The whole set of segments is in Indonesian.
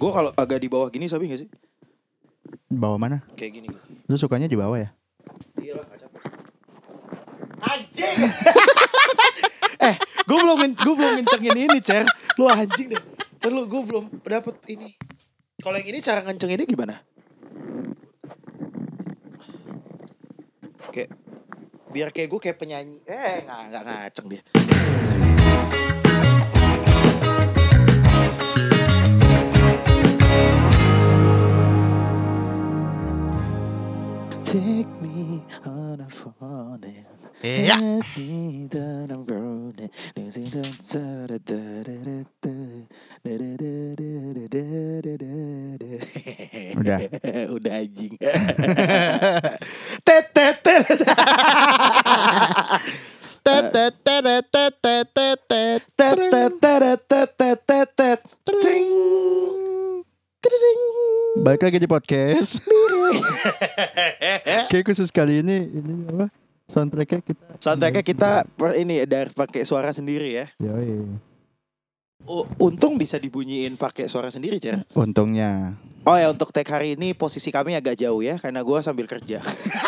Gue kalau agak di bawah gini sabi gak sih? Bawa mana? Kayak gini. Lu sukanya di bawah ya? Iya lah, gak capek. Anjing. eh, gue belum gue belum ngencengin ini, Cer. Lu anjing deh. Ntar lu gue belum dapet ini. Kalau yang ini cara ngencenginnya gimana? Kayak biar kayak gue kayak penyanyi. Eh, nggak nggak ngaceng dia. Take me on a falling. Yeah. Let me down I'm da da da da da da da da da da da da da da da da da da da Balik lagi di podcast. Kayak khusus kali ini ini apa? Soundtracknya kita. Soundtracknya kita per- ini dari pakai suara sendiri ya. Yoi. U- Untung bisa dibunyiin pakai suara sendiri, Cer. Untungnya. Oh ya, untuk tag hari ini posisi kami agak jauh ya, karena gua sambil kerja.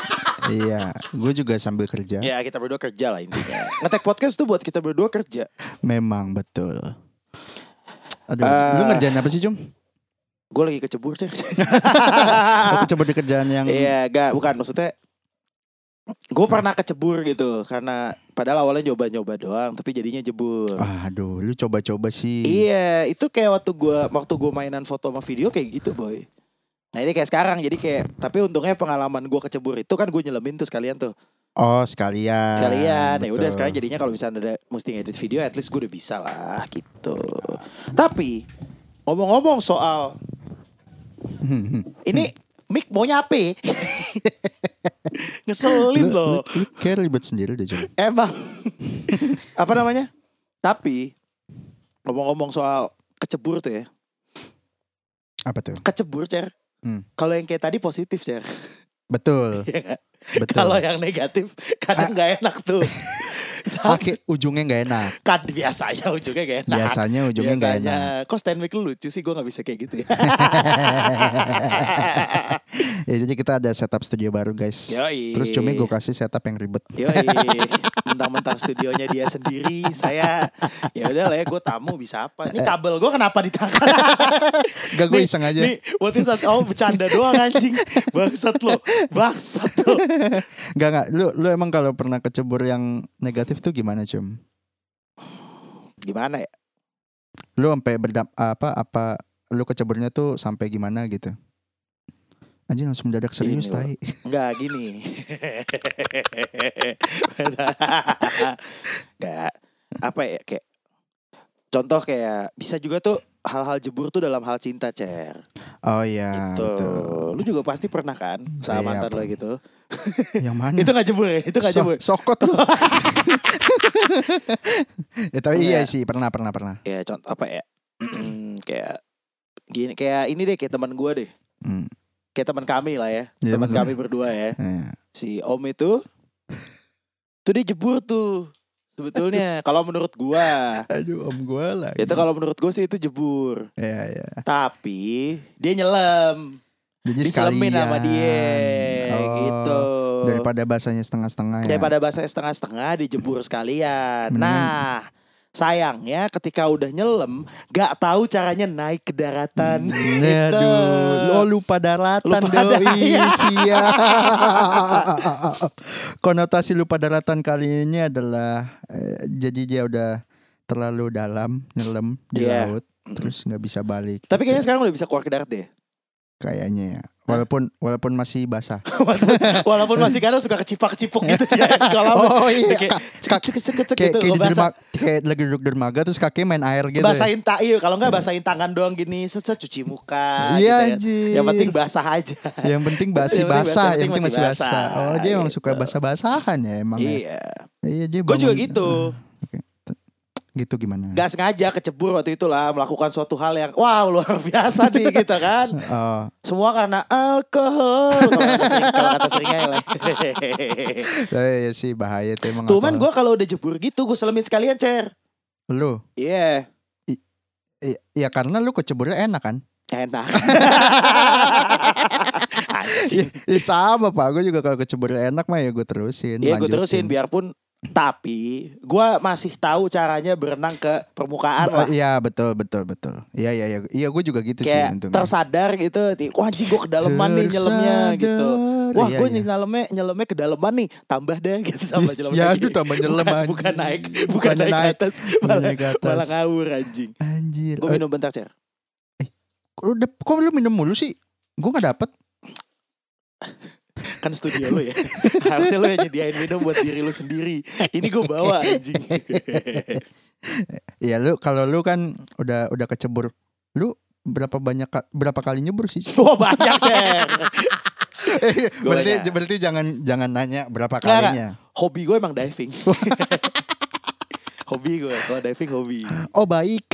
iya, gue juga sambil kerja. ya, kita berdua kerja lah intinya. Ngetek podcast tuh buat kita berdua kerja. Memang betul. Aduh, Eh. lu ngerjain apa sih, Cum? Gue lagi kecebur. Aku coba di kerjaan yang Iya, gak, bukan maksudnya. Gue pernah kecebur gitu, karena padahal awalnya nyoba-nyoba doang, tapi jadinya jebur. Aduh, lu coba-coba sih. Iya, itu kayak waktu gua waktu gua mainan foto sama video kayak gitu, boy. Nah ini kayak sekarang, jadi kayak tapi untungnya pengalaman gua kecebur itu kan gue nyelemin tuh sekalian tuh. Oh, sekalian. sekalian ya udah sekarang jadinya kalau misalnya ada mesti ngedit video at least gue udah bisa lah gitu tapi ngomong-ngomong soal ini mic mau nyape ngeselin loh lu, lu kayak ribet sendiri deh, Cum. emang apa namanya tapi ngomong-ngomong soal kecebur tuh ya Apa tuh? kecebur cer Hmm. kalau yang kayak tadi positif cer Betul. Iya nggak? Betul. kalau yang negatif kadang nggak enak tuh Akhir ujungnya nggak enak. kan biasanya ujungnya gak enak Biasanya ujungnya nggak enak. Kok stand mic lu lucu sih Gue gak bisa kayak gitu ya ya jadi kita ada setup studio baru guys. Yoi. Terus cumi gue kasih setup yang ribet. Yoi Mentang-mentang studionya dia sendiri Saya Ya udah lah ya gue tamu bisa apa Ini kabel gue kenapa di tangan Gak gue iseng aja. Nih what is that Oh bercanda doang anjing Bangsat lo Bangsat lo Gak gak. Lu lu emang kalau pernah kecebur yang negatif tuh gimana cum? Gimana ya Lu sampai berdam apa apa lu keceburnya tuh sampai gimana gitu? Anjing langsung mendadak serius tai. Enggak gini Enggak Apa ya kayak Contoh kayak Bisa juga tuh Hal-hal jebur tuh dalam hal cinta Cer Oh iya gitu. betul. Lu juga pasti pernah kan sama Iya, mantan lo gitu. Yang mana? itu gak jebur ya? Itu gak So- jebur. sokot ya, tapi iya Enggak. sih pernah pernah pernah. Ya contoh apa ya? Hmm, kayak gini kayak ini deh kayak teman gua deh. Hmm. Kayak teman kami lah ya. Iya, teman kami berdua ya. Iya. Si Om itu tuh dia jebur tuh. Sebetulnya kalau menurut gua Aduh om gue lagi. itu kalau menurut gua sih itu jebur. Iya iya. Tapi dia nyelam. Jadi Diselemin sama dia Oh, gitu. Daripada bahasanya setengah-setengah ya. daripada bahasa setengah-setengah dijebur sekalian. Nah, sayangnya ketika udah nyelam, gak tahu caranya naik ke daratan. Hmm, Gitu. Aduh, lo lupa daratan Lupa doi siap. Konotasi lupa daratan kali ini adalah eh, jadi dia udah terlalu dalam nyelam di Iya. laut terus nggak bisa balik. Tapi kayaknya sekarang udah bisa keluar ke darat deh. Kayaknya ya. Walaupun walaupun masih basah. walaupun, walaupun masih kadang suka kecipak-kecipuk gitu dia kalau Oh, iya. kayak Kayak gitu kayak, kalau di basah derma- kayak lagi duduk dermaga terus kakinya main air gitu. ya. basahin tak iya kalau nggak basahin tangan doang gini set set cuci muka Iya, gitu ya. yang penting basah aja Yang penting basi basah, yang penting masih basah. Oh, dia emang suka gitu. basah-basahan ya emang. ya. iya Iya, dia gue juga gitu Gitu gimana? Gak sengaja kecebur waktu itu lah melakukan suatu hal yang wow luar biasa nih gitu kan. Oh, Semua karena alkohol. Kalau kata seringnya iya sih bahaya tuh emang. Cuman gue kalau udah jebur gitu gue selemin sekalian cer. lu Iya. i- ya karena lu keceburnya enak kan? Enak. Ih, sama pak, gue juga kalau kecebur enak mah ya gue terusin. Iya gue terusin biarpun tapi gue masih tahu caranya berenang ke permukaan lah. Iya betul betul betul. Iya iya iya. Iya gue juga gitu sih Kayak untungnya. tersadar gitu. Wah anjing gue kedalaman nih nyelemnya gitu. Tersadar. Wah Iya, gue iya. nyelemnya nyelemnya kedalaman nih. Tambah deh gitu tambah nyelam Ya, aduh, tambah nyelam, bukan, bukan naik, bukan naik, naik, atas, malah, naik atas. malah ngawur anjing. Anjir. Gue Eh, minum bentar cer. dap- kok lu minum mulu sih? Gue gak dapet. Kan studio lu ya. Harusnya lu yang nyediain minum buat diri lu sendiri. Ini gue bawa anjing. Ya lu kalau lu kan udah udah kecebur. Lu berapa banyak berapa kali nyebur sih? Wah banyak cer. Gua berarti banyak. berarti jangan jangan nanya berapa nggak. kalinya. Hobi gue emang diving. hobi gue, kalau diving hobi. Oh baik.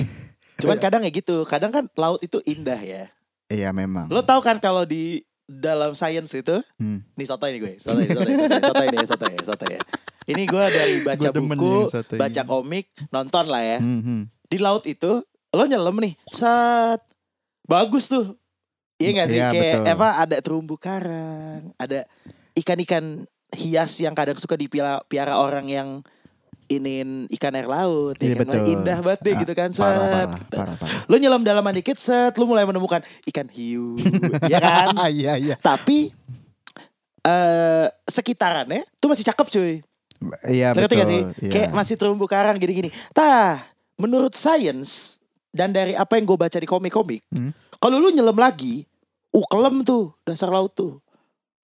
Cuman kadang ya gitu, kadang kan laut itu indah ya. Iya memang. Lo tau kan kalau di dalam science itu, Hmm. nih sotoy nih gue, sotoy, sotoy, sotoy, sotoy nih, sotoy, sotoy ya. Ini gue dari baca Gua buku, baca komik, nonton lah ya. Hmm, hmm. Di laut itu, lo nyelam nih, set, bagus tuh. Iya gak sih? Iya, Kayak betul. apa, ada terumbu karang, ada ikan-ikan hias yang kadang suka dipiara piara orang yang inin ikan air laut. Ya kan? betul. Indah banget deh Ah, gitu kan. Set. Parah parah parah parah. Lo nyelam dalaman dikit, set, lo mulai menemukan ikan hiu. ya kan? Ah, iya iya. Tapi eh sekitarannya tuh masih cakep cuy. Iya betul. gak sih? iya. Kayak masih terumbu karang gini-gini. Tah, menurut sains dan dari apa yang gue baca di komik-komik, Hmm. kalau lu nyelam lagi, uh kelem tuh dasar laut tuh.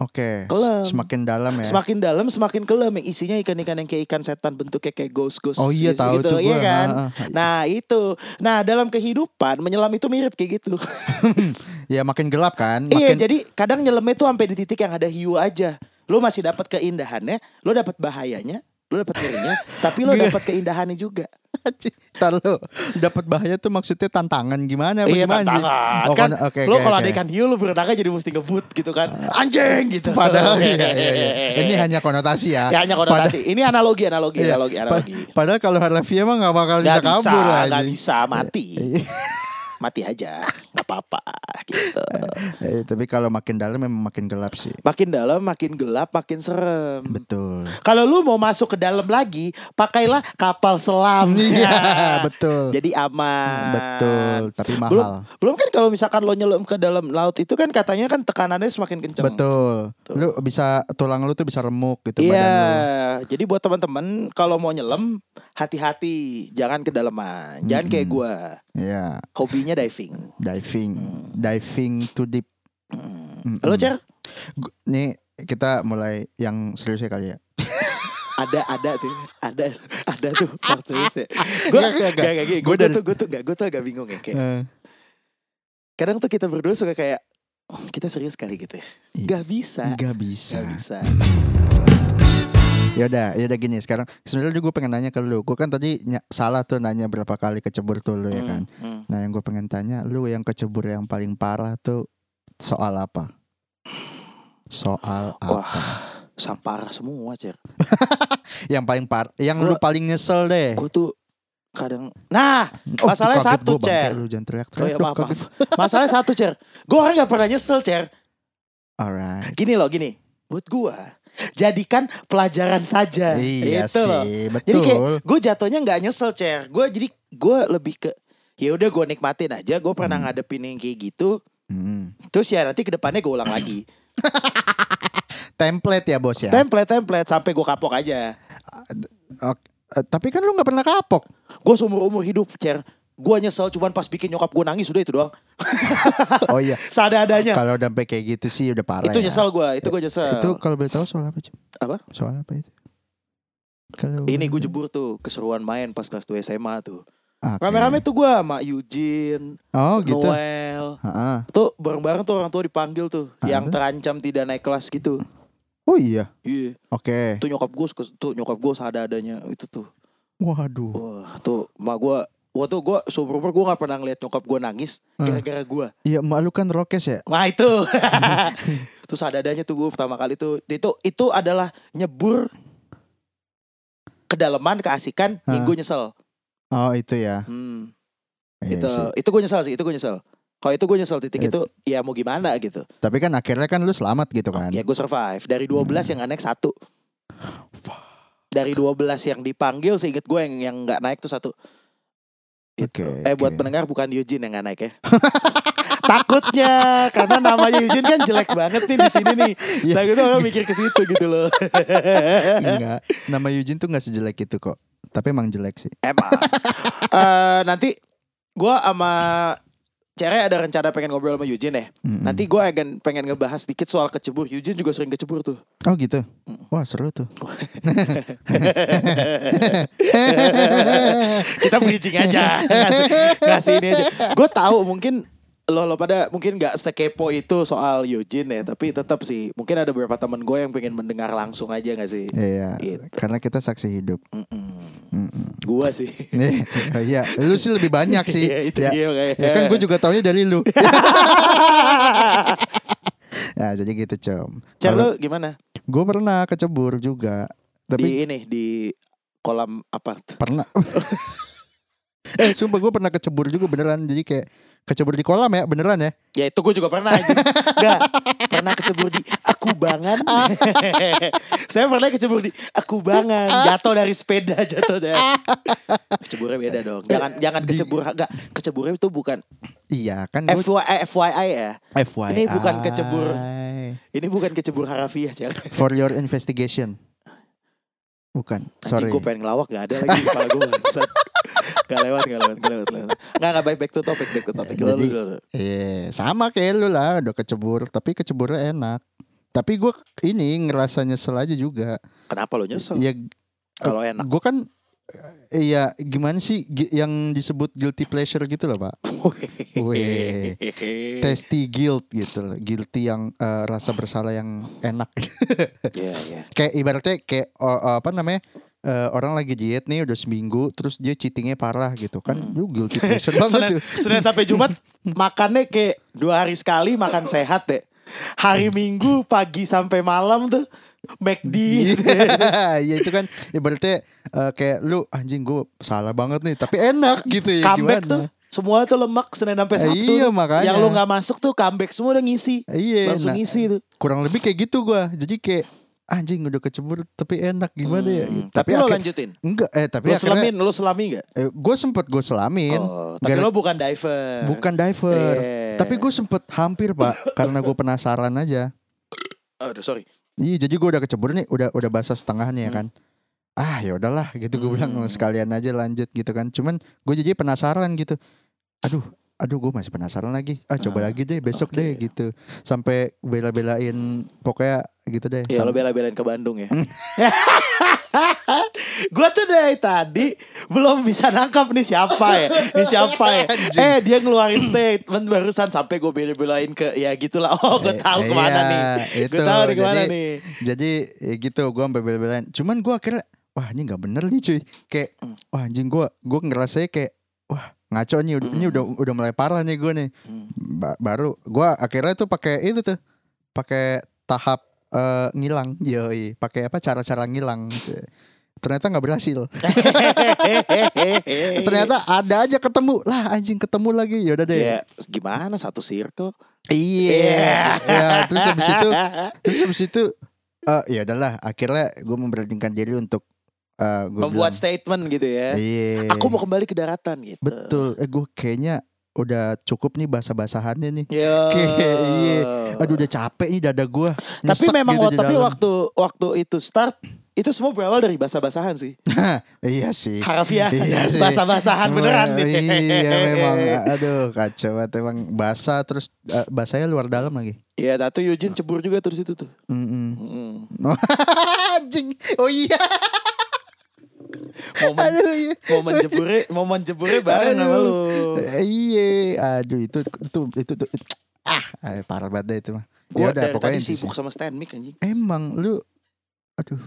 Oke. Kelem. Semakin dalam ya. Semakin dalam semakin yang isinya ikan-ikan yang kayak ikan setan bentuknya kayak ghost-ghost. Oh iya gitu, tahu tuh iya gua. kan? Nah itu, nah dalam kehidupan menyelam itu mirip kayak gitu. Ya makin gelap kan. Iya, Makin jadi kadang nyelamnya tuh sampai di titik yang ada hiu aja. Lo masih dapat keindahannya, lo dapat bahayanya, lo dapat ngerinya, tapi lo dapat keindahannya juga. Ntar lu dapat bahaya tuh maksudnya tantangan gimana? iya gimana tantangan Oh, kan. oke, lo oke, kalau oke. ada ikan hiu lo berenangnya jadi mesti ngebut gitu kan. Anjing gitu. Padahal iya, iya, iya. Ini hanya konotasi ya. Ya, hanya konotasi. Ini analogi, analogi, Iya. analogi, analogi. padahal kalau Harlevia mah gak bakal bisa Gak bisa, kabur gak aja. bisa mati. Mati aja, nggak apa-apa gitu. Eh, tapi kalau makin dalam memang makin gelap sih. Makin dalam, makin gelap, makin serem. Betul. Kalau lu mau masuk ke dalam lagi, pakailah kapal selam. Iya, betul. Jadi aman. Betul, tapi mahal. Belum, belum kan kalau misalkan lo nyelam ke dalam laut itu kan katanya kan tekanannya semakin kencang. Betul. Lu bisa tulang lu tuh bisa remuk gitu Iya, badan lu. jadi buat teman-teman kalau mau nyelam hati-hati, jangan kedalaman, jangan kayak gua. Iya, Hobinya diving. diving. Hmm. Diving too deep. Mm. Lo cer? Nih kita mulai yang seriusnya kali ya. Ada ada tuh, ada ada tuh part seriusnya. Gue gak gak Gua Gue tuh gue tuh gak gue tuh agak bingung ya kayak. Eh, Kadang tuh kita berdua suka kayak "Oh, kita serius kali gitu ya. Iya. Gak bisa. Nggak bisa. Gak bisa. Ya udah, ya udah gini sekarang. Sebenarnya gue pengen nanya ke lu. Gue kan tadi salah tuh nanya berapa kali kecebur tuh lu ya Hmm, kan. hmm. Nah yang gue pengen tanya, lu yang kecebur yang paling parah tuh soal apa? Soal apa? Wah, sampar semua cer. Yang paling par, yang lu Gua- paling nyesel deh. Gue tuh kadang. Nah, Oh, masalahnya satu, Cer. Lu jangan teriak oh ya teriak. maaf, maaf. Masalahnya satu cer. Gue orang gak pernah nyesel cer. Alright. Gini loh, gini. Buat gue, jadikan pelajaran saja. Iya Itu loh. sih, Jadi kayak betul. gue jatuhnya nggak nyesel cer. Gue jadi gue lebih ke ya udah gue nikmatin aja. Gue pernah Hmm. ngadepin yang kayak gitu. Hmm. Terus ya nanti ke depannya gue ulang lagi. Template ya bos ya. Template template sampai gue kapok aja. Ok, eh, tapi kan lu nggak pernah kapok. Gue seumur umur hidup cer. Gue nyesel cuman pas bikin nyokap gue nangis udah itu doang. Oh iya. Seada-adanya. Kalau udah sampai kayak gitu sih udah parah. Itu ya. nyesel gue. Itu gue nyesel. Itu kalau boleh tahu soal apa Cim? Apa? Soal apa itu? Kalau Ini gue jebur tuh keseruan main pas kelas 2 SMA tuh. Oke. Rame-rame tuh gue sama Eugene, Oh gitu. Noel. Heeh. Tuh bareng-bareng tuh orang tua dipanggil tuh. Ah, yang terancam tidak naik kelas gitu. Oh iya. Iya. Oke. Tuh nyokap gue tuh nyokap gue seadanya itu tuh. Waduh. Wah, tuh mak gue Wah tuh gue seumur umur gue gak pernah ngeliat nyokap gue nangis Hmm. gara-gara gue. Iya, emak lu kan rokes ya. Nah itu. Terus adanya tuh gue pertama kali tuh itu itu adalah nyebur kedalaman keasikan yang Hah. gue nyesel. Oh itu ya. Hmm, Iya itu sih. itu gue nyesel sih, itu gue nyesel. Kalau itu gue nyesel titik Eh. itu ya mau gimana gitu. Tapi kan akhirnya kan lu selamat gitu kan. Ya gue survive. Dari 12 yang nggak naik satu. Dari 12 yang dipanggil seinget gue yang yang nggak naik tuh satu. Gitu. Oke, eh buat oke. pendengar bukan Eugene yang nggak naik ya. Takutnya karena namanya Eugene kan jelek banget nih di sini nih. Iya. Takutnya orang mikir ke situ gitu loh. Enggak. Nama Eugene tuh nggak sejelek itu kok. Tapi emang jelek sih. Emang. Eh, nanti gue sama Cere ada rencana pengen ngobrol sama Eugene ya. Mm-mm. Nanti gue akan pengen ngebahas dikit soal kecebur. Eugene juga sering kecebur tuh. Oh gitu. Wah seru tuh. Kita bridging aja ngasih, ngasih ini aja. Gue tahu mungkin lo lo pada mungkin nggak sekepo itu soal Eugene ya, tapi tetap sih mungkin ada beberapa temen gue yang pengen mendengar langsung aja nggak sih? Iya. Gitu. Karena kita saksi hidup. Gue sih. Iya, lu sih lebih banyak sih. Iya, itu ya, dia ya kan gue juga taunya dari lu. Nah, jadi gitu, Com. Cer lo gimana? Gue pernah kecebur juga. Tapi Di ini di kolam apa? pernah. eh, sumpah gue pernah kecebur juga beneran. Jadi kayak kecebur di kolam ya, beneran ya. Ya itu gue juga pernah anjing. Nggak Pernah kecebur di akubangan Saya pernah kecebur di akubangan Jatuh dari sepeda jatuh dari Keceburnya beda dong Jangan jangan kecebur Enggak Keceburnya itu bukan Iya, kan FYI, FYI ya FYI. Ini bukan kecebur. Ini bukan kecebur harafiah jangan For your investigation. Bukan, sorry. Anjing gue pengen ngelawak Gak ada lagi di kepala gue. Gak lewat Gak lewat Gak lewat, lewat. Nggak nggak baik back to topic Back to topic Lu, Jadi- lu, lu, lu. Iya, sama kayak lu lah, udah kecebur, tapi keceburnya enak. Tapi gue ini ngerasa nyesel aja juga. Kenapa lo nyesel Ya, Kalau enak gue kan, iya gimana sih yang disebut guilty pleasure gitu loh pak? Weh. Tasty guilt gitu loh, guilty yang eh, rasa bersalah yang enak. Iya iya kayak ibaratnya kayak oh, apa namanya? Eh, orang lagi diet nih udah seminggu terus dia cheatingnya parah gitu kan lu guilty pleasure banget Senin, sampai Jumat makannya kayak dua hari sekali makan sehat deh. Hari Minggu pagi sampai malam tuh McD. Iya itu kan ibaratnya eh, kayak lu anjing gue salah banget nih tapi enak gitu ya comeback gimana? tuh semua tuh lemak Senin sampai Eh, Sabtu. iya, makanya. Yang lu nggak masuk tuh comeback semua udah ngisi. Iya Langsung nah, ngisi tuh. kurang lebih kayak gitu gua jadi kayak anjing udah kecebur tapi enak gimana ya Hmm, gitu. Tapi, lo akhir- lanjutin. enggak eh tapi Lo akhirnya selamin, lo selami gak? eh, gue sempet gue selamin Oh, tapi Gara- lo bukan diver. bukan diver Iya. tapi gue sempet hampir pak karena gue penasaran aja Aduh sorry. Iya jadi gue udah kecebur nih udah udah basah setengahnya ya kan ah ya udahlah gitu gue bilang Hmm. sekalian aja lanjut gitu kan cuman gue jadi penasaran gitu aduh aduh gue masih penasaran lagi ah coba Ah, lagi deh besok oke. deh gitu sampai bela-belain pokoknya gitu deh Ya lo bela-belain ke Bandung ya. Gua tuh dari tadi belum bisa nangkap nih siapa ya. Ini siapa ya. Eh dia ngeluarin statement barusan sampai gue bela-belain ke ya gitulah. Oh gue Eh, tahu ke mana iya, nih. Gue tahu nih ke mana Jadi- nih. jadi ya gitu gue sampai bela-belain cuman gue akhirnya wah ini nggak bener nih cuy kayak Hmm. wah anjing gue gue ngerasanya kayak wah ngaco nih udah, ini udah udah mulai parah nih gue nih. Hmm. Ba- baru gue akhirnya tuh pakai itu tuh pakai tahap eh, ngilang. Yoi pakai apa cara-cara ngilang. Ternyata nggak berhasil. Ternyata ada aja ketemu. Lah anjing ketemu lagi. Yaudah deh. Ya gimana satu circle? iya. Ya terus habis itu terus habis itu eh ya udahlah. Akhirnya gue memberanikan diri untuk eh gue Membuat statement gitu ya. iya Aku mau kembali ke daratan gitu. betul eh gue kayaknya udah cukup nih bahasa-basahannya nih iya. aduh udah capek nih dada gue Tapi memang gitu tapi waktu waktu itu start itu semua berawal dari bahasa-basahan sih. iya sih Harafiah. Iya sih. Bahasa-basahan beneran Wah, nih. Iya memang Aduh kacau banget Emang basah Terus eh, Bahasanya luar dalam lagi Iya, tato Eugene cebur juga terus itu tuh. Mm-mm. Mm. Anjing Oh iya Momen iya momen jeburnya momen jeburnya bareng sama lu. Iya Aduh itu Itu Itu, itu, Ah Parah banget deh itu mah Ya udah, dari pokoknya tadi sibuk sama stand mic anjing. Emang Lu Aduh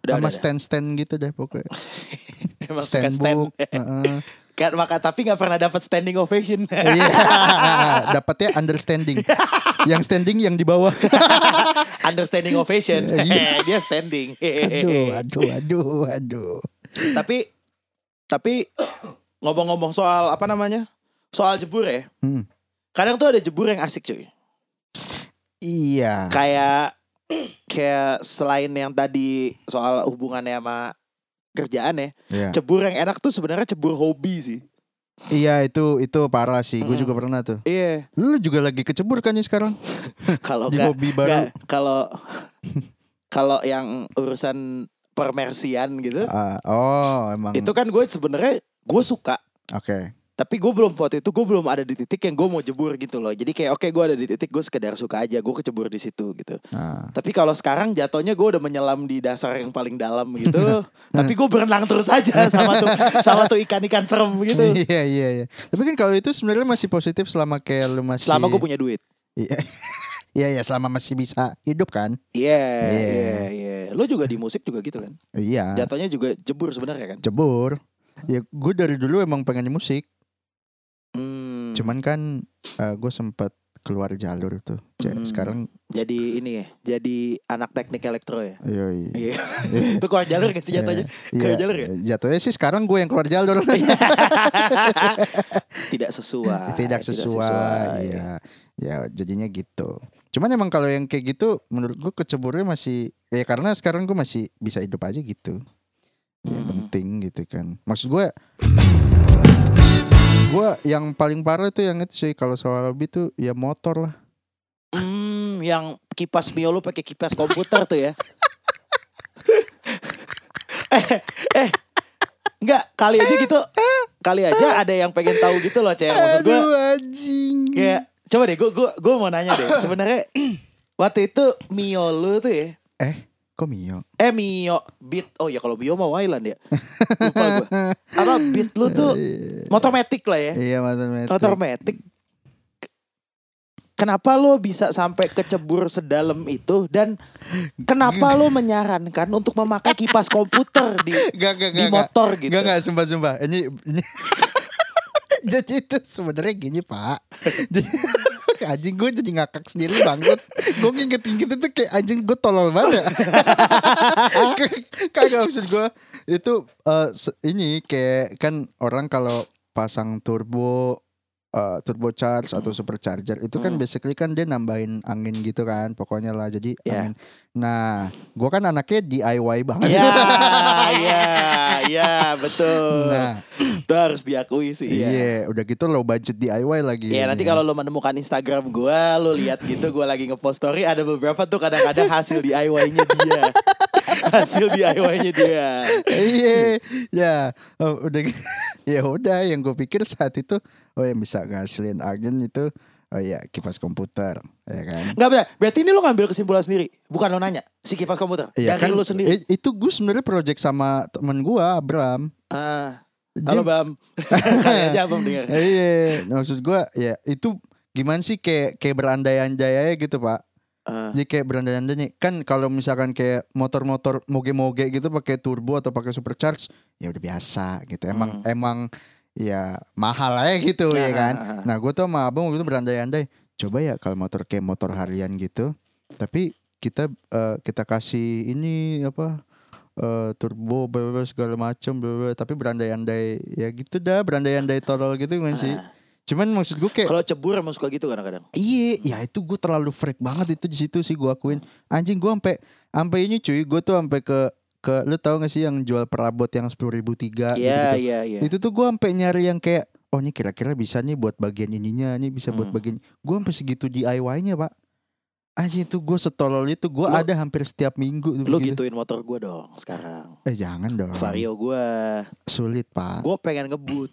Udah, udah, Sama udah. stand-stand gitu deh pokoknya Emang suka Stand stand. book heeh. Kan maka tapi nggak pernah dapat standing ovation. Iya Dapatnya understanding Yang standing yang di bawah Understanding ovation. Iya. Dia standing. Aduh Aduh Aduh Aduh tapi tapi ngomong-ngomong soal apa namanya? Soal jebur ya. Hmm. Kadang tuh ada jebur yang asik cuy. Iya. Kayak kayak selain yang tadi soal hubungannya sama kerjaan ya, Iya. cebur yang enak tuh sebenarnya cebur hobi sih. Iya itu itu parah sih. Gue Mm. juga pernah tuh. Iya. Lu juga lagi kecebur kan nih sekarang Kalau di hobi baru. kalau kalau yang urusan permersian gitu, Ah, oh emang. itu kan gue sebenarnya gue suka. Oke. Tapi gue belum waktu itu gue belum ada di titik yang gue mau jebur gitu loh. Jadi kayak oke gue ada di titik gue sekedar suka aja gue kecebur di situ gitu. Nah. Tapi kalau sekarang jatuhnya gue udah menyelam di dasar yang paling dalam gitu. tapi gue berenang terus aja sama tuh sama tuh ikan-ikan serem gitu. Iya iya iya. Tapi kan kalau itu sebenarnya masih positif selama kayak lu masih. Selama gue punya duit. Iya. Iya iya selama masih bisa hidup kan. Iya, Iya. iya, iya. Lo juga di musik juga gitu kan? Iya. Jatuhnya juga jebur sebenarnya kan? Cebur. Ya gue dari dulu emang pengen di musik. Hmm. Cuman kan gue sempat keluar jalur tuh. Hmm. Sekarang jadi ini ya, jadi anak teknik elektro ya. yoi. Iya. Itu keluar jalur gak sih jatuhnya? Iya, Keluar jalur ya? Jatuhnya sih sekarang gue yang keluar jalur. Tidak sesuai. tidak sesuai, ya ya jadinya gitu cuman emang kalau yang kayak gitu menurut gue keceburnya masih ya karena sekarang gue masih bisa hidup aja gitu ya Hmm. penting gitu kan maksud gue gue yang paling parah itu yang itu sih kalau soal hobi tuh ya motor lah Hmm, yang kipas Mio lu pakai kipas komputer tuh ya. eh, eh. Enggak, kali aja gitu. Kali aja ada yang pengen tahu gitu loh, Cer. Maksud gue anjing kayak coba deh gue gue gue mau nanya deh. Sebenarnya waktu itu Mio lu tuh ya. eh kok Mio Eh Mio Beat. Oh ya kalau Mio mah Wayland ya. Lupa gue. Apa Beat lu tuh motor metik lah ya. iya. Motor metik. Kenapa lo bisa sampai kecebur sedalam itu dan kenapa lo menyarankan untuk memakai kipas komputer di Gak, gak, di gak, motor gitu? Gak, gak, sumpah, sumpah. Ini, ini. jadi itu sebenarnya gini pak. Jadi, anjing gue jadi ngakak sendiri banget. Gue nginget-nginget itu kayak anjing gue tolol banget. Kagak maksud gue itu se- ini kayak kan orang kalau pasang turbo eh, turbo charge atau supercharger itu kan Hmm. basically kan dia nambahin angin gitu kan pokoknya lah jadi Ya. angin. Nah, gue kan anaknya DIY banget. Ya, ya, ya, betul. Nah, Itu harus diakui sih. Iya, Iya. udah gitu low budget DIY lagi. Iya nanti kalau lo menemukan Instagram gua, lo lihat gitu gua lagi ngepost story ada beberapa tuh kadang-kadang hasil DIY-nya dia. hasil DIY-nya dia. Iya, ya, oh, udah ya udah yang gue pikir saat itu oh yang bisa ngasilin angin itu oh ya kipas komputer, ya kan. Enggak benar. Berarti ini lo ngambil kesimpulan sendiri, bukan lo nanya. Si kipas komputer Iya dari kan, lo sendiri. itu gue sebenarnya project sama temen gue Abram. Ah. Halo Bam. Aja Bam denger. Iya, maksud gue ya itu gimana sih kayak kayak berandai-andai aja gitu pak. Ah. Jadi kayak berandai-andai nih kan kalau misalkan kayak motor-motor moge-moge gitu pakai turbo atau pakai supercharge ya udah biasa gitu. Emang Hmm. emang ya mahal aja gitu ya Ah, kan. ah, ah. Nah gue tuh sama abang waktu itu berandai-andai coba ya kalau motor kayak motor harian gitu. Tapi kita eh, kita kasih ini apa eh, turbo bla bla, bla, segala macam bla tapi berandai-andai ya gitu dah berandai-andai tolol gitu kan sih. Ah. Cuman maksud gue kayak Kalau cebur emang suka gitu kadang-kadang. Iya, ya itu gue terlalu freak banget itu di situ sih gue akuin. Anjing gue sampai sampai ini cuy, gue tuh sampai ke ke lu tahu gak sih yang jual perabot yang sepuluh ribu tiga Iya, gitu, iya, iya. Itu tuh gue sampai nyari yang kayak oh ini kira-kira bisa nih buat bagian ininya, nih bisa buat Hmm. bagian. Gue sampai segitu DIY-nya pak. Anjing itu gue setolol itu gue Lu- ada hampir setiap minggu. Lo begitu. gituin motor gua dong sekarang. Eh jangan dong. Vario gua. Sulit pak. Gua pengen ngebut.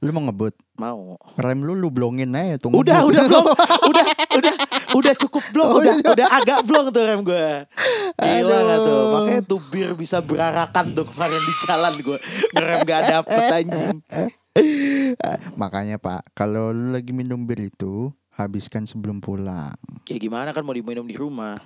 Lu mau ngebut? Mau. Rem lu lu blongin aja tunggu. Udah, udah blong. udah, udah, udah cukup blong. Oh, udah, iya. udah agak blong tuh rem gue. Gila gak tuh. Makanya tuh bir bisa berarakan tuh kemarin di jalan gue. Ngerem gak dapet anjing. Makanya pak, kalau lu lagi minum bir itu habiskan sebelum pulang. Ya gimana kan mau diminum di rumah.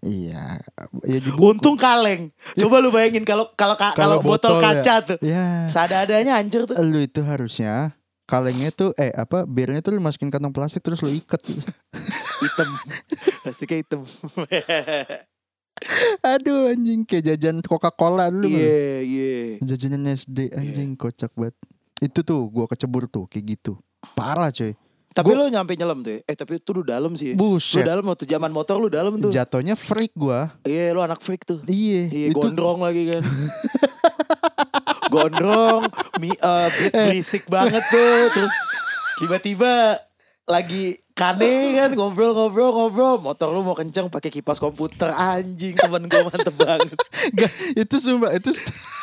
Iya, ya Untung kaleng. Coba lu bayangin kalau kalau ka- kalau botol, ya. kaca tuh. Ya, Sada-adanya hancur tuh. lu itu harusnya kalengnya tuh eh apa birnya tuh lu masukin kantong plastik terus lu ikat. Hitam. Plastiknya hitam. Aduh anjing kayak jajan Coca-Cola dulu. Bang. Iya, iya. Jajanan SD anjing kocak banget. Itu tuh gua kecebur tuh kayak gitu. Parah coy. Tapi lu nyampe nyelam tuh ya? Eh tapi itu lu dalam sih ya. Lu Buset. dalam waktu zaman motor lu dalam tuh. Jatuhnya freak gua. Iya lu anak freak tuh. Iya. Iya itu gondrong lagi kan. gondrong, mi, eh, beat berisik banget tuh. Terus tiba-tiba lagi kane kan ngobrol-ngobrol-ngobrol. Motor lu mau kenceng pakai kipas komputer anjing temen gue mantep banget. Gak, itu sumpah itu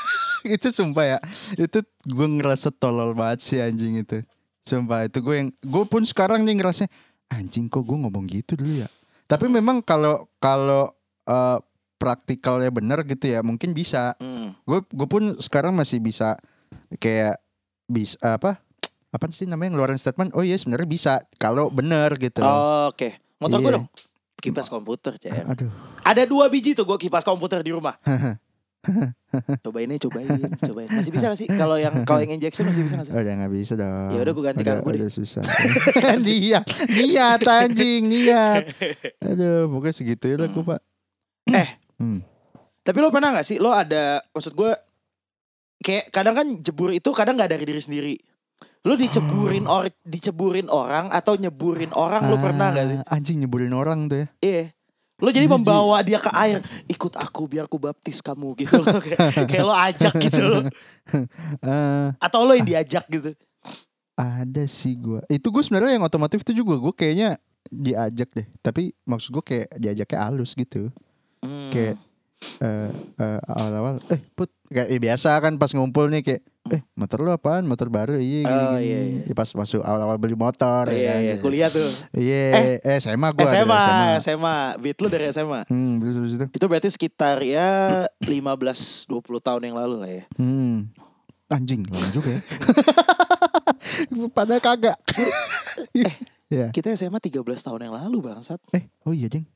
itu sumpah ya. Itu gue ngerasa tolol banget sih anjing itu. Sumpah itu gue yang gue pun sekarang nih ngerasa anjing kok gue ngomong gitu dulu ya. Tapi memang kalau kalau eh, praktikalnya bener gitu ya mungkin bisa. Hmm. Gue gue pun sekarang masih bisa kayak bisa apa apa sih namanya ngeluarin statement oh iya sebenarnya bisa kalau bener gitu. Oke, motor gue Iya. dong. Kipas komputer, Cek. Aduh. Ada dua biji tuh gue kipas komputer di rumah. cobain aja, cobain, cobain. Masih bisa gak sih? Kalau yang kalau yang injection masih bisa gak sih? Udah nggak bisa dong. Ya udah, gua ganti Udah- karbu deh. Udah susah. kan dia niat anjing niat. Aduh, pokoknya segitu ya lah gue pak. Eh. Hmm. Tapi lo pernah gak sih? Lo ada maksud gue kayak kadang kan jebur itu kadang nggak dari diri sendiri. Lo diceburin or diceburin orang atau nyeburin orang lo pernah gak sih? Ah, Anjing nyeburin orang tuh ya. Iya. Lo jadi membawa dia ke air, ikut aku biar aku baptis kamu gitu loh. kayak, kayak lo ajak gitu loh. Eh, Atau lo yang diajak gitu. ada sih gue. Itu gue sebenarnya yang otomotif itu juga gue kayaknya diajak deh. Tapi maksud gue kayak diajaknya halus gitu. Hmm. Kayak eh eh, awal-awal eh put kayak eh, biasa kan pas ngumpul nih kayak eh motor lu apaan motor baru iya gini, Oh, gini. iya, iya. Ya, pas masuk awal-awal beli motor Oh, ya iya, kan. iya, kuliah tuh. Iya, eh, SMA gue SMA, SMA, Beat lo dari SMA. Hmm, terus habis itu. Itu berarti sekitar ya 15 20 tahun yang lalu lah ya. Hmm. Anjing, lama juga ya. Pada kagak. Eh. ya. Kita SMA 13 tahun yang lalu bangsat. Eh, oh iya, Ding.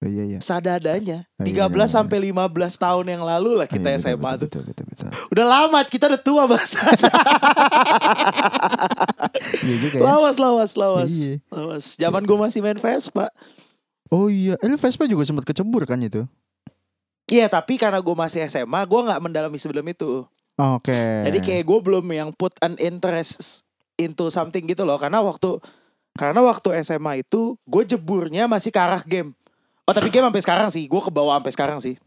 Oh iya iya. Sadadanya Oh, 13 iya, iya, iya. sampai 15 tahun yang lalu lah kita Oh, iya, SMA betul, tuh. Betul, betul, betul. Udah lama kita udah tua bangsat. Iya juga ya. lawas lawas lawas. Iya. Lawas. Zaman gue masih main Vespa. Oh iya, eh, Vespa juga sempat kecebur kan itu? Iya tapi karena gue masih SMA gue nggak mendalami sebelum itu. Oke. Jadi kayak gue belum yang put an interest into something gitu loh. Karena waktu karena waktu SMA itu gue jeburnya masih ke arah game. Oh tapi game sampai sekarang sih. Gue ke bawah sampai sekarang sih.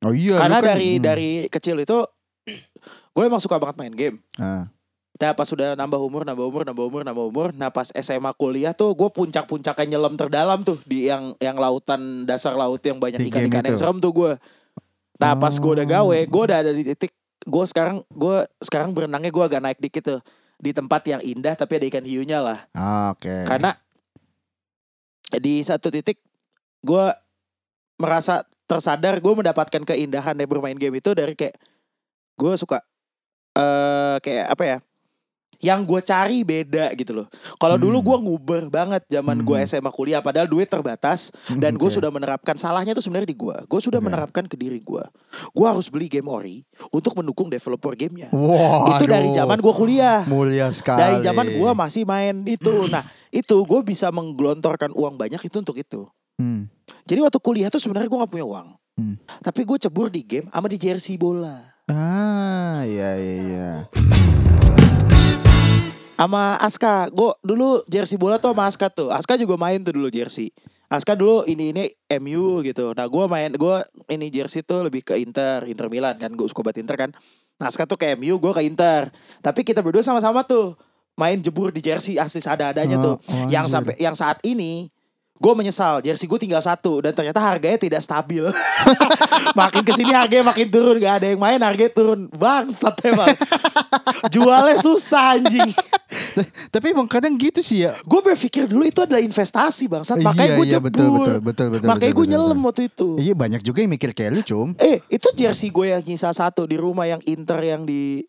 Oh iya. karena kan- dari hmm. dari kecil itu gue emang suka banget main game. Ah. Nah pas sudah nambah umur, nambah umur, nambah umur, nambah umur. Nah pas SMA kuliah tuh gue puncak-puncaknya nyelam terdalam tuh di yang yang lautan dasar laut yang banyak ikan-ikan yang serem tuh gue. Nah pas gue udah Oh. gawe, gue udah ada di titik gue sekarang gue sekarang berenangnya gue agak naik dikit tuh di tempat yang indah tapi ada ikan hiunya lah. Oke. Karena di satu titik gue merasa tersadar gue mendapatkan keindahan dari bermain game itu dari kayak gue suka eh kayak apa ya yang gue cari beda gitu loh. Kalau dulu Hmm. gue nguber banget zaman gue Hmm. SMA kuliah padahal duit terbatas dan gue Oke. sudah menerapkan salahnya tuh sebenarnya di gue. Gue sudah Oke. menerapkan ke diri gue. Gue harus beli game ori untuk mendukung developer gamenya. Wah, itu dari aduh. zaman gue kuliah. mulia sekali. Dari zaman gue masih main itu. Nah itu gue bisa menggelontorkan uang banyak itu untuk itu. Hmm. Jadi waktu kuliah tuh sebenarnya gue gak punya uang. Hmm. Tapi gue cebur di game sama di jersey bola. Ah, iya iya iya. Sama Aska. Gue dulu jersey bola tuh sama Aska tuh. Aska juga main tuh dulu jersey. Aska dulu ini ini MU gitu. Nah gue main gue ini jersey tuh lebih ke Inter, Inter Milan kan. Gue suka banget Inter kan. Nah Aska tuh ke MU, gue ke Inter. Tapi kita berdua sama-sama tuh main jebur di jersey asli ada-adanya tuh. Oh, oh, yang sampai yang saat ini gue menyesal jersey gue tinggal satu dan ternyata harganya tidak stabil. Makin ke sini harganya makin turun gak ada yang main harganya turun. Bangsat emang. Jualnya susah anjing. Tapi emang kadang gitu sih ya. gue berpikir dulu itu adalah investasi bangsat. Makanya Iya, gue iya, betul, betul, betul, betul, makanya gue nyelam betul. waktu itu. Iya banyak juga yang mikir kayak lu cum. eh itu jersey gue yang nyisa satu di rumah yang Inter yang di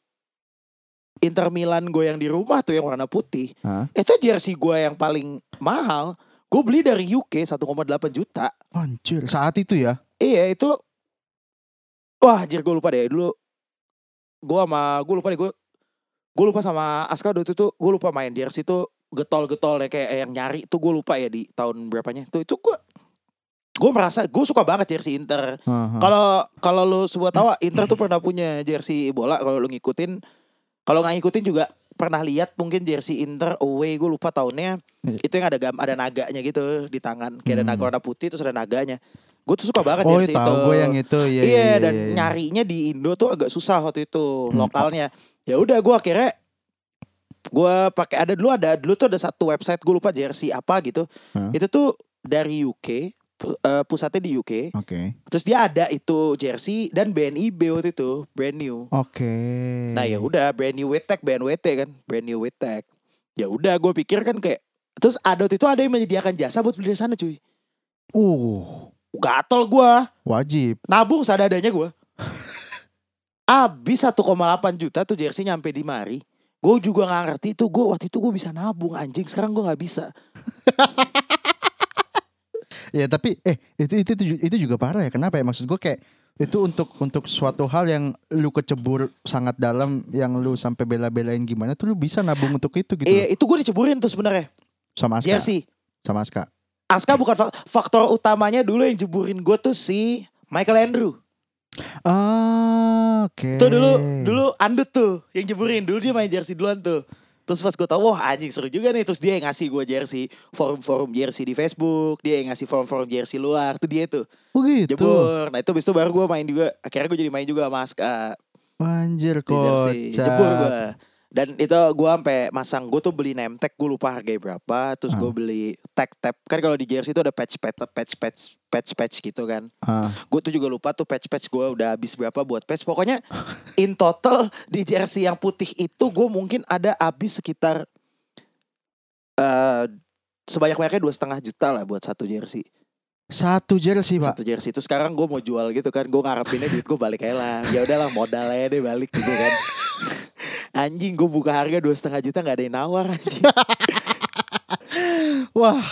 Inter Milan gue yang di rumah tuh yang warna putih. Hah? itu jersey gue yang paling mahal gue beli dari UK 1,8 juta. Anjir, saat itu ya. Iya itu Wah anjir gue lupa deh. Dulu Gue sama Gue lupa deh gue Gue lupa sama Aska waktu itu tuh Gue lupa main. Jersey tuh Getol-getol ya Kayak yang nyari tuh gue lupa ya Di tahun berapanya. Tuh itu gue Gue merasa Gue suka banget jersey Inter. Kalau kalau lu semua tahu Inter tuh pernah punya jersey bola. Kalau lu ngikutin Kalau nggak ngikutin juga pernah lihat mungkin jersey Inter away gue lupa tahunnya Iya. itu yang ada gam ada naganya gitu di tangan kayak ada Hmm. naga warna putih terus ada naganya gue tuh suka banget Oh, jersey tahu itu gue yang itu. Iya, iya iya, dan iya, iya. nyarinya di Indo tuh agak susah waktu itu Hmm. lokalnya ya udah gue akhirnya gue pakai ada dulu ada dulu tuh ada satu website gue lupa jersey apa gitu Hah? itu tuh dari UK eh, pusatnya di UK Oke. terus dia ada itu jersey dan BNIB waktu itu brand new Oke. Nah ya udah brand new tag BNWT kan brand new tag. Ya udah gue pikir kan kayak terus ada waktu itu ada yang menyediakan jasa buat beli dari sana cuy. Uh, Gatel gue wajib. nabung seadanya gue. Abis 1,8 juta tuh jersey nyampe di mari. Gue juga nggak ngerti tuh gue waktu itu gue bisa nabung anjing sekarang gue nggak bisa. Ya tapi eh itu itu itu, itu juga parah ya. Kenapa ya? Maksud gue kayak itu untuk untuk suatu hal yang lu kecebur sangat dalam yang lu sampai bela-belain gimana tuh lu bisa nabung untuk itu gitu Iya itu gue diceburin tuh sebenarnya sama Aska jersey. sama Aska Aska bukan fak- faktor utamanya dulu yang jeburin gue tuh si Michael Andrew. ah oke Tuh dulu dulu Andut tuh yang jeburin dulu dia main jersey duluan tuh. Terus pas gue tau wah anjing seru juga nih. Terus dia yang ngasih gue jersey Forum-forum jersey di Facebook Dia yang ngasih forum-forum jersey luar Tuh dia tuh. Oh gitu? Jebur. Nah itu abis itu baru gue main juga Akhirnya gue jadi main juga sama Aska anjir di jersey. kocak. Jebur gue Dan itu gue sampai masang Gue tuh beli name tag Gue lupa harganya berapa Terus gue Ah. beli tag tab Kan kalau di jersey itu ada patch patch patch patch patch patch gitu kan ah, gue tuh juga lupa tuh patch-patch gue udah habis berapa buat patch. Pokoknya in total di jersey yang putih itu gue mungkin ada habis sekitar eh sebanyak-banyaknya dua setengah juta lah buat satu jersey. Satu jersey pak Satu jersey itu sekarang gue mau jual gitu kan. Gue ngarepinnya duit gue balik aja lah. Ya udahlah modal aja deh balik gitu kan. Anjing gue buka harga dua setengah juta nggak ada yang nawar anjing. wah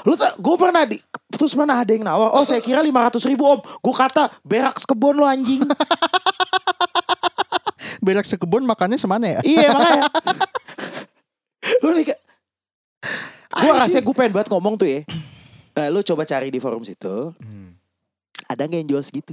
Lu tak, gue pernah di, terus mana ada yang nawar. Oh saya kira 500 ribu om. Gue kata berak sekebon lo anjing. berak sekebun makannya semana ya iya makanya. Gue rasanya gue pengen banget ngomong tuh ya. Eh, lu coba cari di forum situ. Hmm. Ada nggak yang jual segitu?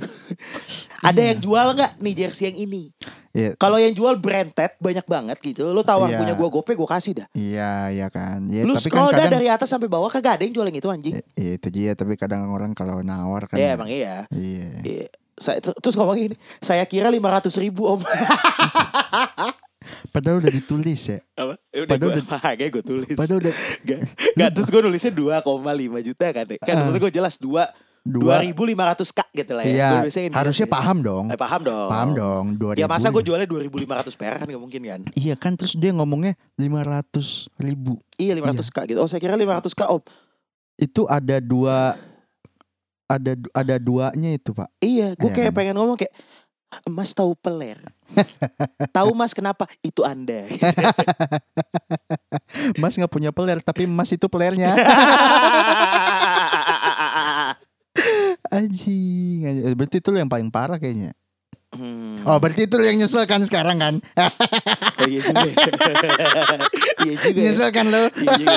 ada yang jual nggak nih jersey yang ini? Iya. Kalau yang jual branded banyak banget gitu. Lu tawar Iya. punya gue gope gue kasih dah. Iya, iya kan. Ya, lu tapi scroll kan kadang dari atas sampai bawah kagak ada yang jual yang itu anjing. Ya, ya, itu dia, tapi kadang orang kalau nawar kan. Iya ya, emang iya. Iya. Iya. Saya, terus ngomong gini, saya kira 500 ribu om. Padahal udah ditulis ya. Apa? Ya udah Padahal gue, udah- gue tulis. Padahal udah Gak, gak terus gue nulisnya 2,5 juta kan Kan Ah. maksudnya gue jelas 2 dua. 2500 k gitu lah ya Iya, Gua biasanya gitu harusnya sih. paham dong. eh, Paham dong Paham dong. 2000. Ya masa gue jualnya 2500 perak kan gak mungkin kan Iya kan terus dia ngomongnya 500 ribu. Iya 500 k gitu Oh saya kira 500 k om Itu ada dua ada ada duanya itu pak. Iya gue Iya kayak kan? pengen ngomong kayak Mas tahu peler Tahu mas kenapa Itu anda Mas nggak punya peler tapi Mas itu pelernya. anjing, anjing. Berarti itu yang paling parah kayaknya. Hmm. Oh berarti itu yang nyesel kan sekarang kan? Oh, iya juga Iya juga ya. nyesel kan lo? Iya juga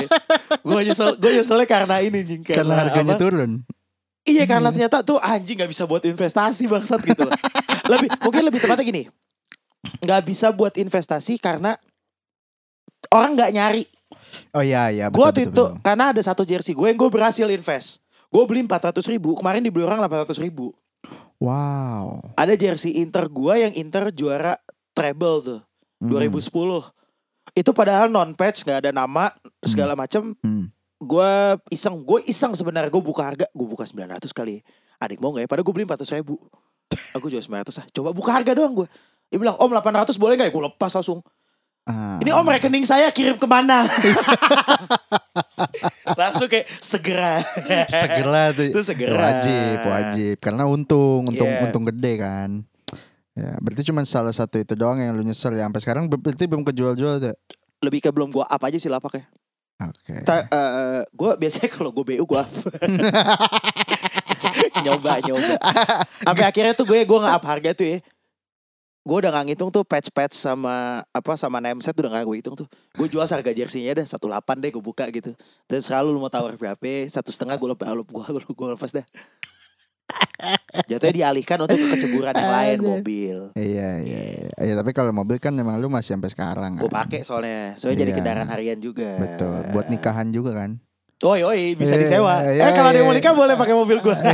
Gue nyesel Gue nyeselnya karena ini Jing Karena harganya apa? turun. Iya karena ternyata tuh anjing nggak bisa buat investasi bangsat gitu loh. lebih mungkin lebih tepatnya gini. nggak bisa buat investasi karena orang nggak nyari. Oh iya iya. Gue betul, waktu betul, itu betul. karena ada satu jersey gue yang gue berhasil invest. Gue beli 400 ribu, kemarin dibeli orang 800 ribu. Wow. Ada jersey Inter gue yang Inter juara treble tuh, Hmm, 2010. Itu padahal non patch nggak ada nama segala macem. hmm. Gue iseng, gue iseng sebenarnya gue buka harga, gue buka 900 kali. Adik mau gak ya? Padahal gue beli 400 ribu. Aku jual 900 lah. Coba buka harga doang gue. Dia bilang, om 800 boleh gak ya? Gue lepas langsung. Ah. Ini om rekening saya kirim ke mana? langsung kayak segera. segera tuh. Itu segera. Wajib, wajib. Karena untung, untung, Iya. untung gede kan. Ya, berarti cuma salah satu itu doang yang lu nyesel ya. Sampai sekarang ber- berarti belum kejual-jual tuh. Lebih ke belum gue apa aja sih lapaknya. Oke. Ta- eh, gue biasanya kalau gue BU gue nyoba nyoba. Sampai akhirnya tuh gue gue nge up harga tuh ya. Gue udah gak ngitung tuh patch-patch sama apa sama name set udah gak gue hitung tuh. Gue jual harga dah satu delapan deh gue buka gitu. Dan selalu lu mau tawar berapa? Satu setengah gue lepas gue gue lepas dah. Jatuhnya dialihkan untuk ke keceburan yang lain mobil. Iya iya. iya. Ya, tapi kalau mobil kan memang lu masih sampai sekarang Gue kan. pakai soalnya, soalnya jadi Iya. kendaraan harian juga. Betul. Buat nikahan juga kan. Oi oi bisa Iya, disewa. iya, eh kalau mau iya. nikah boleh pakai mobil gue.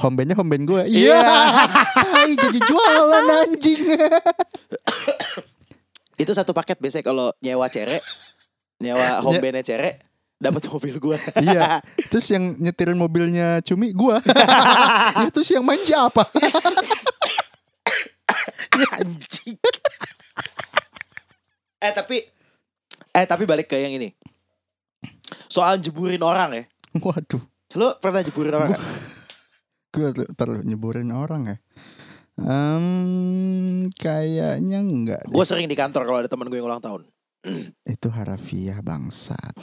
Home bandnya home band gue. Iya. Hai, jadi jualan anjing. Itu satu paket biasanya kalau nyewa cere, nyewa home Ya. bandnya cere, dapat mobil gue. iya. Terus yang nyetirin mobilnya Cumi gua. ya, terus yang main siapa? Anjing. eh tapi, eh tapi balik ke yang ini. Soal jeburin orang ya. Waduh. Lu pernah jeburin orang? Gue terlalu nyeburin orang ya. Em, kayaknya enggak. Gue sering di kantor kalau ada teman gue yang ulang tahun. Itu harafiah bangsat.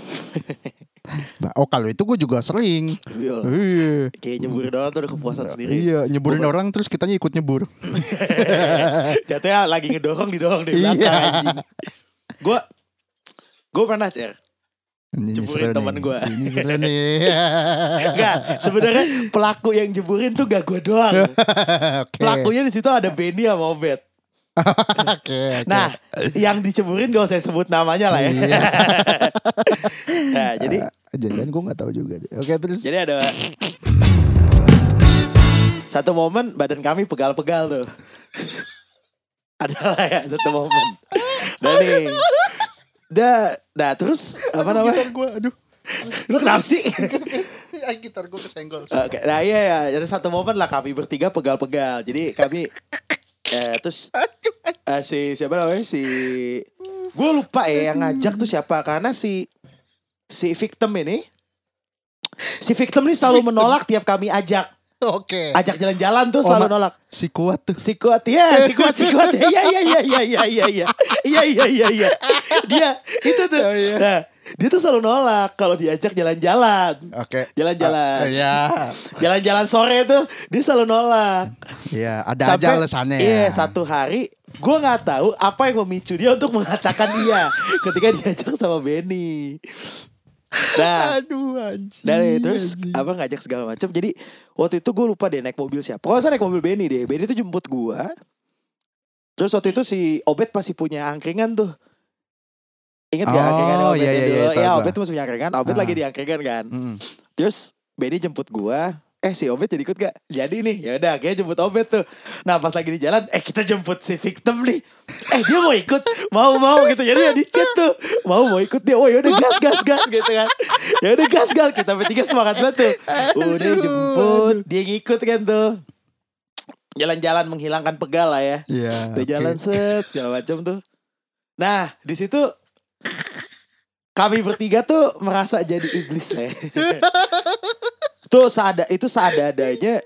Ba- oh kalau itu gue juga sering. Iya. Iya. Kayak nyeburin orang tuh udah kepuasan sendiri. Iya, nyeburin Gua- orang terus kitanya ikut nyebur. Jatuhnya lagi ngedorong didorong di belakang Iya. Gue gue pernah cer. Jeburin temen nih. gua. Ini seru nih. Enggak, sebenarnya pelaku yang jeburin tuh gak gue doang. Oke. Pelakunya di situ ada Benny sama Obet. Oke, oke. Nah, yang diceburin gak usah sebut namanya lah ya. Iya. nah, jadi Jangan gue gak tahu juga. Oke terus. jadi ada satu momen badan kami pegal-pegal tuh. Adalah ya satu momen. Dan nih, dah, nah terus apa namanya? Gitar gue, aduh. Lu kenapa sih? Gitar gue kesenggol. Oke, nah iya ya, jadi satu momen lah kami bertiga pegal-pegal. Jadi kami eh, terus uh, si siapa namanya si gue lupa ya yang ngajak tuh siapa karena si si victim ini si victim ini selalu menolak tiap kami ajak Oke. Okay. Ajak jalan-jalan tuh oh, selalu Oma, nolak. Si kuat tuh. Si kuat ya, si kuat, si kuat. Iya, iya iya iya iya iya iya iya. Iya iya iya. Dia itu tuh. Oh, yeah. Nah, dia tuh selalu nolak kalau diajak jalan-jalan Oke. Jalan-jalan. Ah, Iya. jalan-jalan sore tuh dia selalu nolak Iya, ada aja alasannya ya. Iya, satu hari gue nggak tahu apa yang memicu dia untuk mengatakan iya ketika diajak sama Benny. Nah, Aduh anjing. dari terus anjing. apa ngajak segala macam. Jadi waktu itu gue lupa deh naik mobil siapa. Pokoknya saya naik mobil Benny deh. Benny tuh jemput gue. Terus waktu itu si Obet masih punya angkringan tuh. Ingat gak Oh, angkringan iya, iya, iya, Iya, gua. Obet tuh punya angkringan. Obet Ah. lagi di angkringan kan. Mm. Terus Benny jemput gua. Eh si Obet jadi ikut gak? Jadi nih, ya udah kayak jemput Obet tuh. Nah pas lagi di jalan, eh kita jemput si victim nih. Eh dia mau ikut, mau mau gitu. Jadi ya di chat tuh, mau mau ikut dia. Oh ya udah gas gas gas gitu kan. Ya udah gas gas kita bertiga semangat banget tuh. Udah jemput, dia ngikut kan tuh. Jalan-jalan menghilangkan pegal lah ya. Iya. Udah oke. jalan set segala macam tuh. Nah di situ kami bertiga tuh merasa jadi iblis ya. tuh seada itu seada-adanya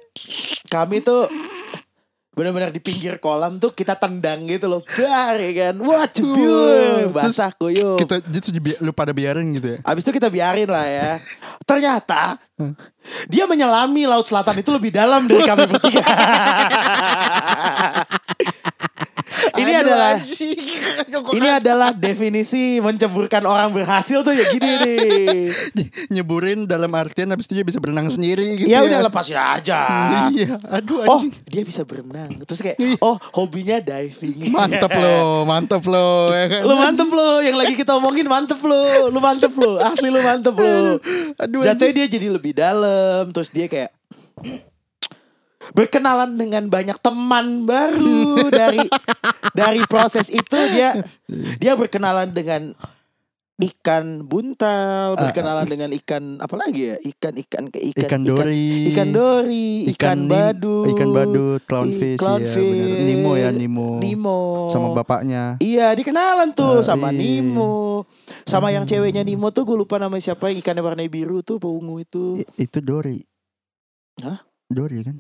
kami tuh benar-benar di pinggir kolam tuh kita tendang gitu loh. Bar ya kan. Wah terus Basah kuyup. Kita bi- lu pada biarin gitu ya. Abis itu kita biarin lah ya. Ternyata dia menyelami laut selatan itu lebih dalam dari kami bertiga. ini Aduh, adalah anjing. Ini adalah definisi menceburkan orang berhasil tuh ya gini nih. nyeburin dalam artian habis itu dia bisa berenang sendiri gitu Ya udah lepasin aja. Iya, aduh Oh, anjing. dia bisa berenang. Terus kayak, Iya. oh hobinya diving. Mantep lo, mantep lo ya kan. Lu mantep lo, yang lagi kita omongin mantep lo, lu mantep lo, asli lu mantep lo. Aduh, Jatuhnya dia jadi lebih dalam, terus dia kayak berkenalan dengan banyak teman baru dari dari proses itu dia dia berkenalan dengan ikan buntal, berkenalan dengan ikan apa lagi ya? Ikan ikan ke ikan Ikan dori. ikan dori, ikan, nim- badut, ikan badut, i- clownfish, clownfish, ya bener. Nemo ya Nemo. Nemo Sama bapaknya. Iya dikenalan tuh Ah, sama iya. Nemo Sama yang ceweknya Nemo tuh gue lupa namanya siapa Yang ikannya warna biru tuh Ungu itu I- itu Dori. Hah? Dori kan?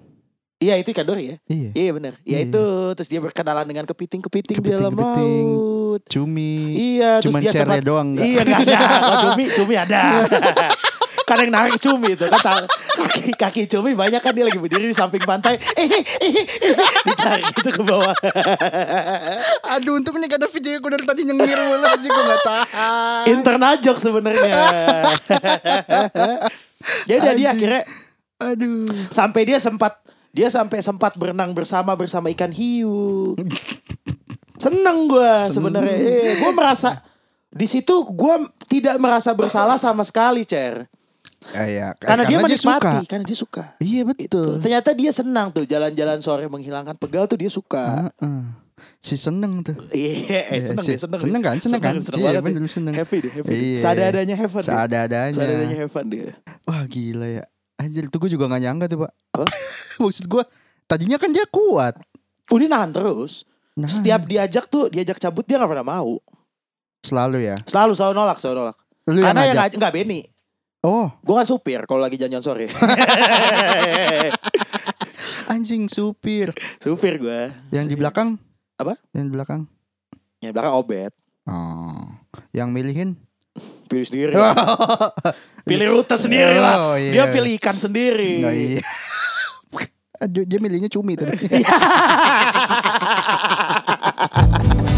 Iya itu ikan dori ya Iya. Iya benar Ya Iya. itu Terus dia berkenalan dengan kepiting-kepiting di dalam Kepiting-kepiting. laut Cumi. Iya terus Cuman dia cere sempat doang enggak? Iya gak ada Kalau cumi Cumi ada Kan yang narik cumi itu kan ta- kaki kaki cumi banyak kan dia lagi berdiri di samping pantai eh eh eh, ditarik gitu ke bawah Aduh, untung nih ada video gue dari tadi nyengir mulu aja gue gak tahan. internal joke sebenarnya. ya udah dia akhirnya Aduh. Sampai dia sempat dia sampai sempat berenang bersama bersama ikan hiu. Seneng gue sebenarnya. Eh, gue merasa di situ gue tidak merasa bersalah sama sekali, Cer. Ah, iya. Karena, dia menikmati, suka. karena dia suka. Iya Tuh, betul. ternyata dia senang tuh jalan-jalan sore menghilangkan pegal tuh dia suka. Heeh. Si seneng tuh. Iya, eh, Iya, seneng deh, seneng. Seneng kan, seneng kan? Seneng Iya, bener, seneng. Happy deh, happy. Iya. Seadanya fun. deh. Seadanya. Seadanya have fun dia. Wah gila ya. Anjir itu gue juga gak nyangka tuh pak. Apa? Maksud gue tadinya kan dia kuat. Udah nahan terus. Nah, Setiap diajak tuh diajak cabut dia gak pernah mau. selalu ya. Selalu selalu nolak, selalu nolak. Lu Karena yang ngajak. enggak Benny. Oh Gue kan supir kalau lagi jalan sore. anjing supir. supir gue. Yang di belakang? Apa? Yang di belakang. Yang belakang obet. Oh. Yang milihin? Pilih sendiri. pilih rute sendiri lah. Oh, iya. Dia pilih ikan sendiri. Oh, iya. Aduh, dia milihnya cumi tadi.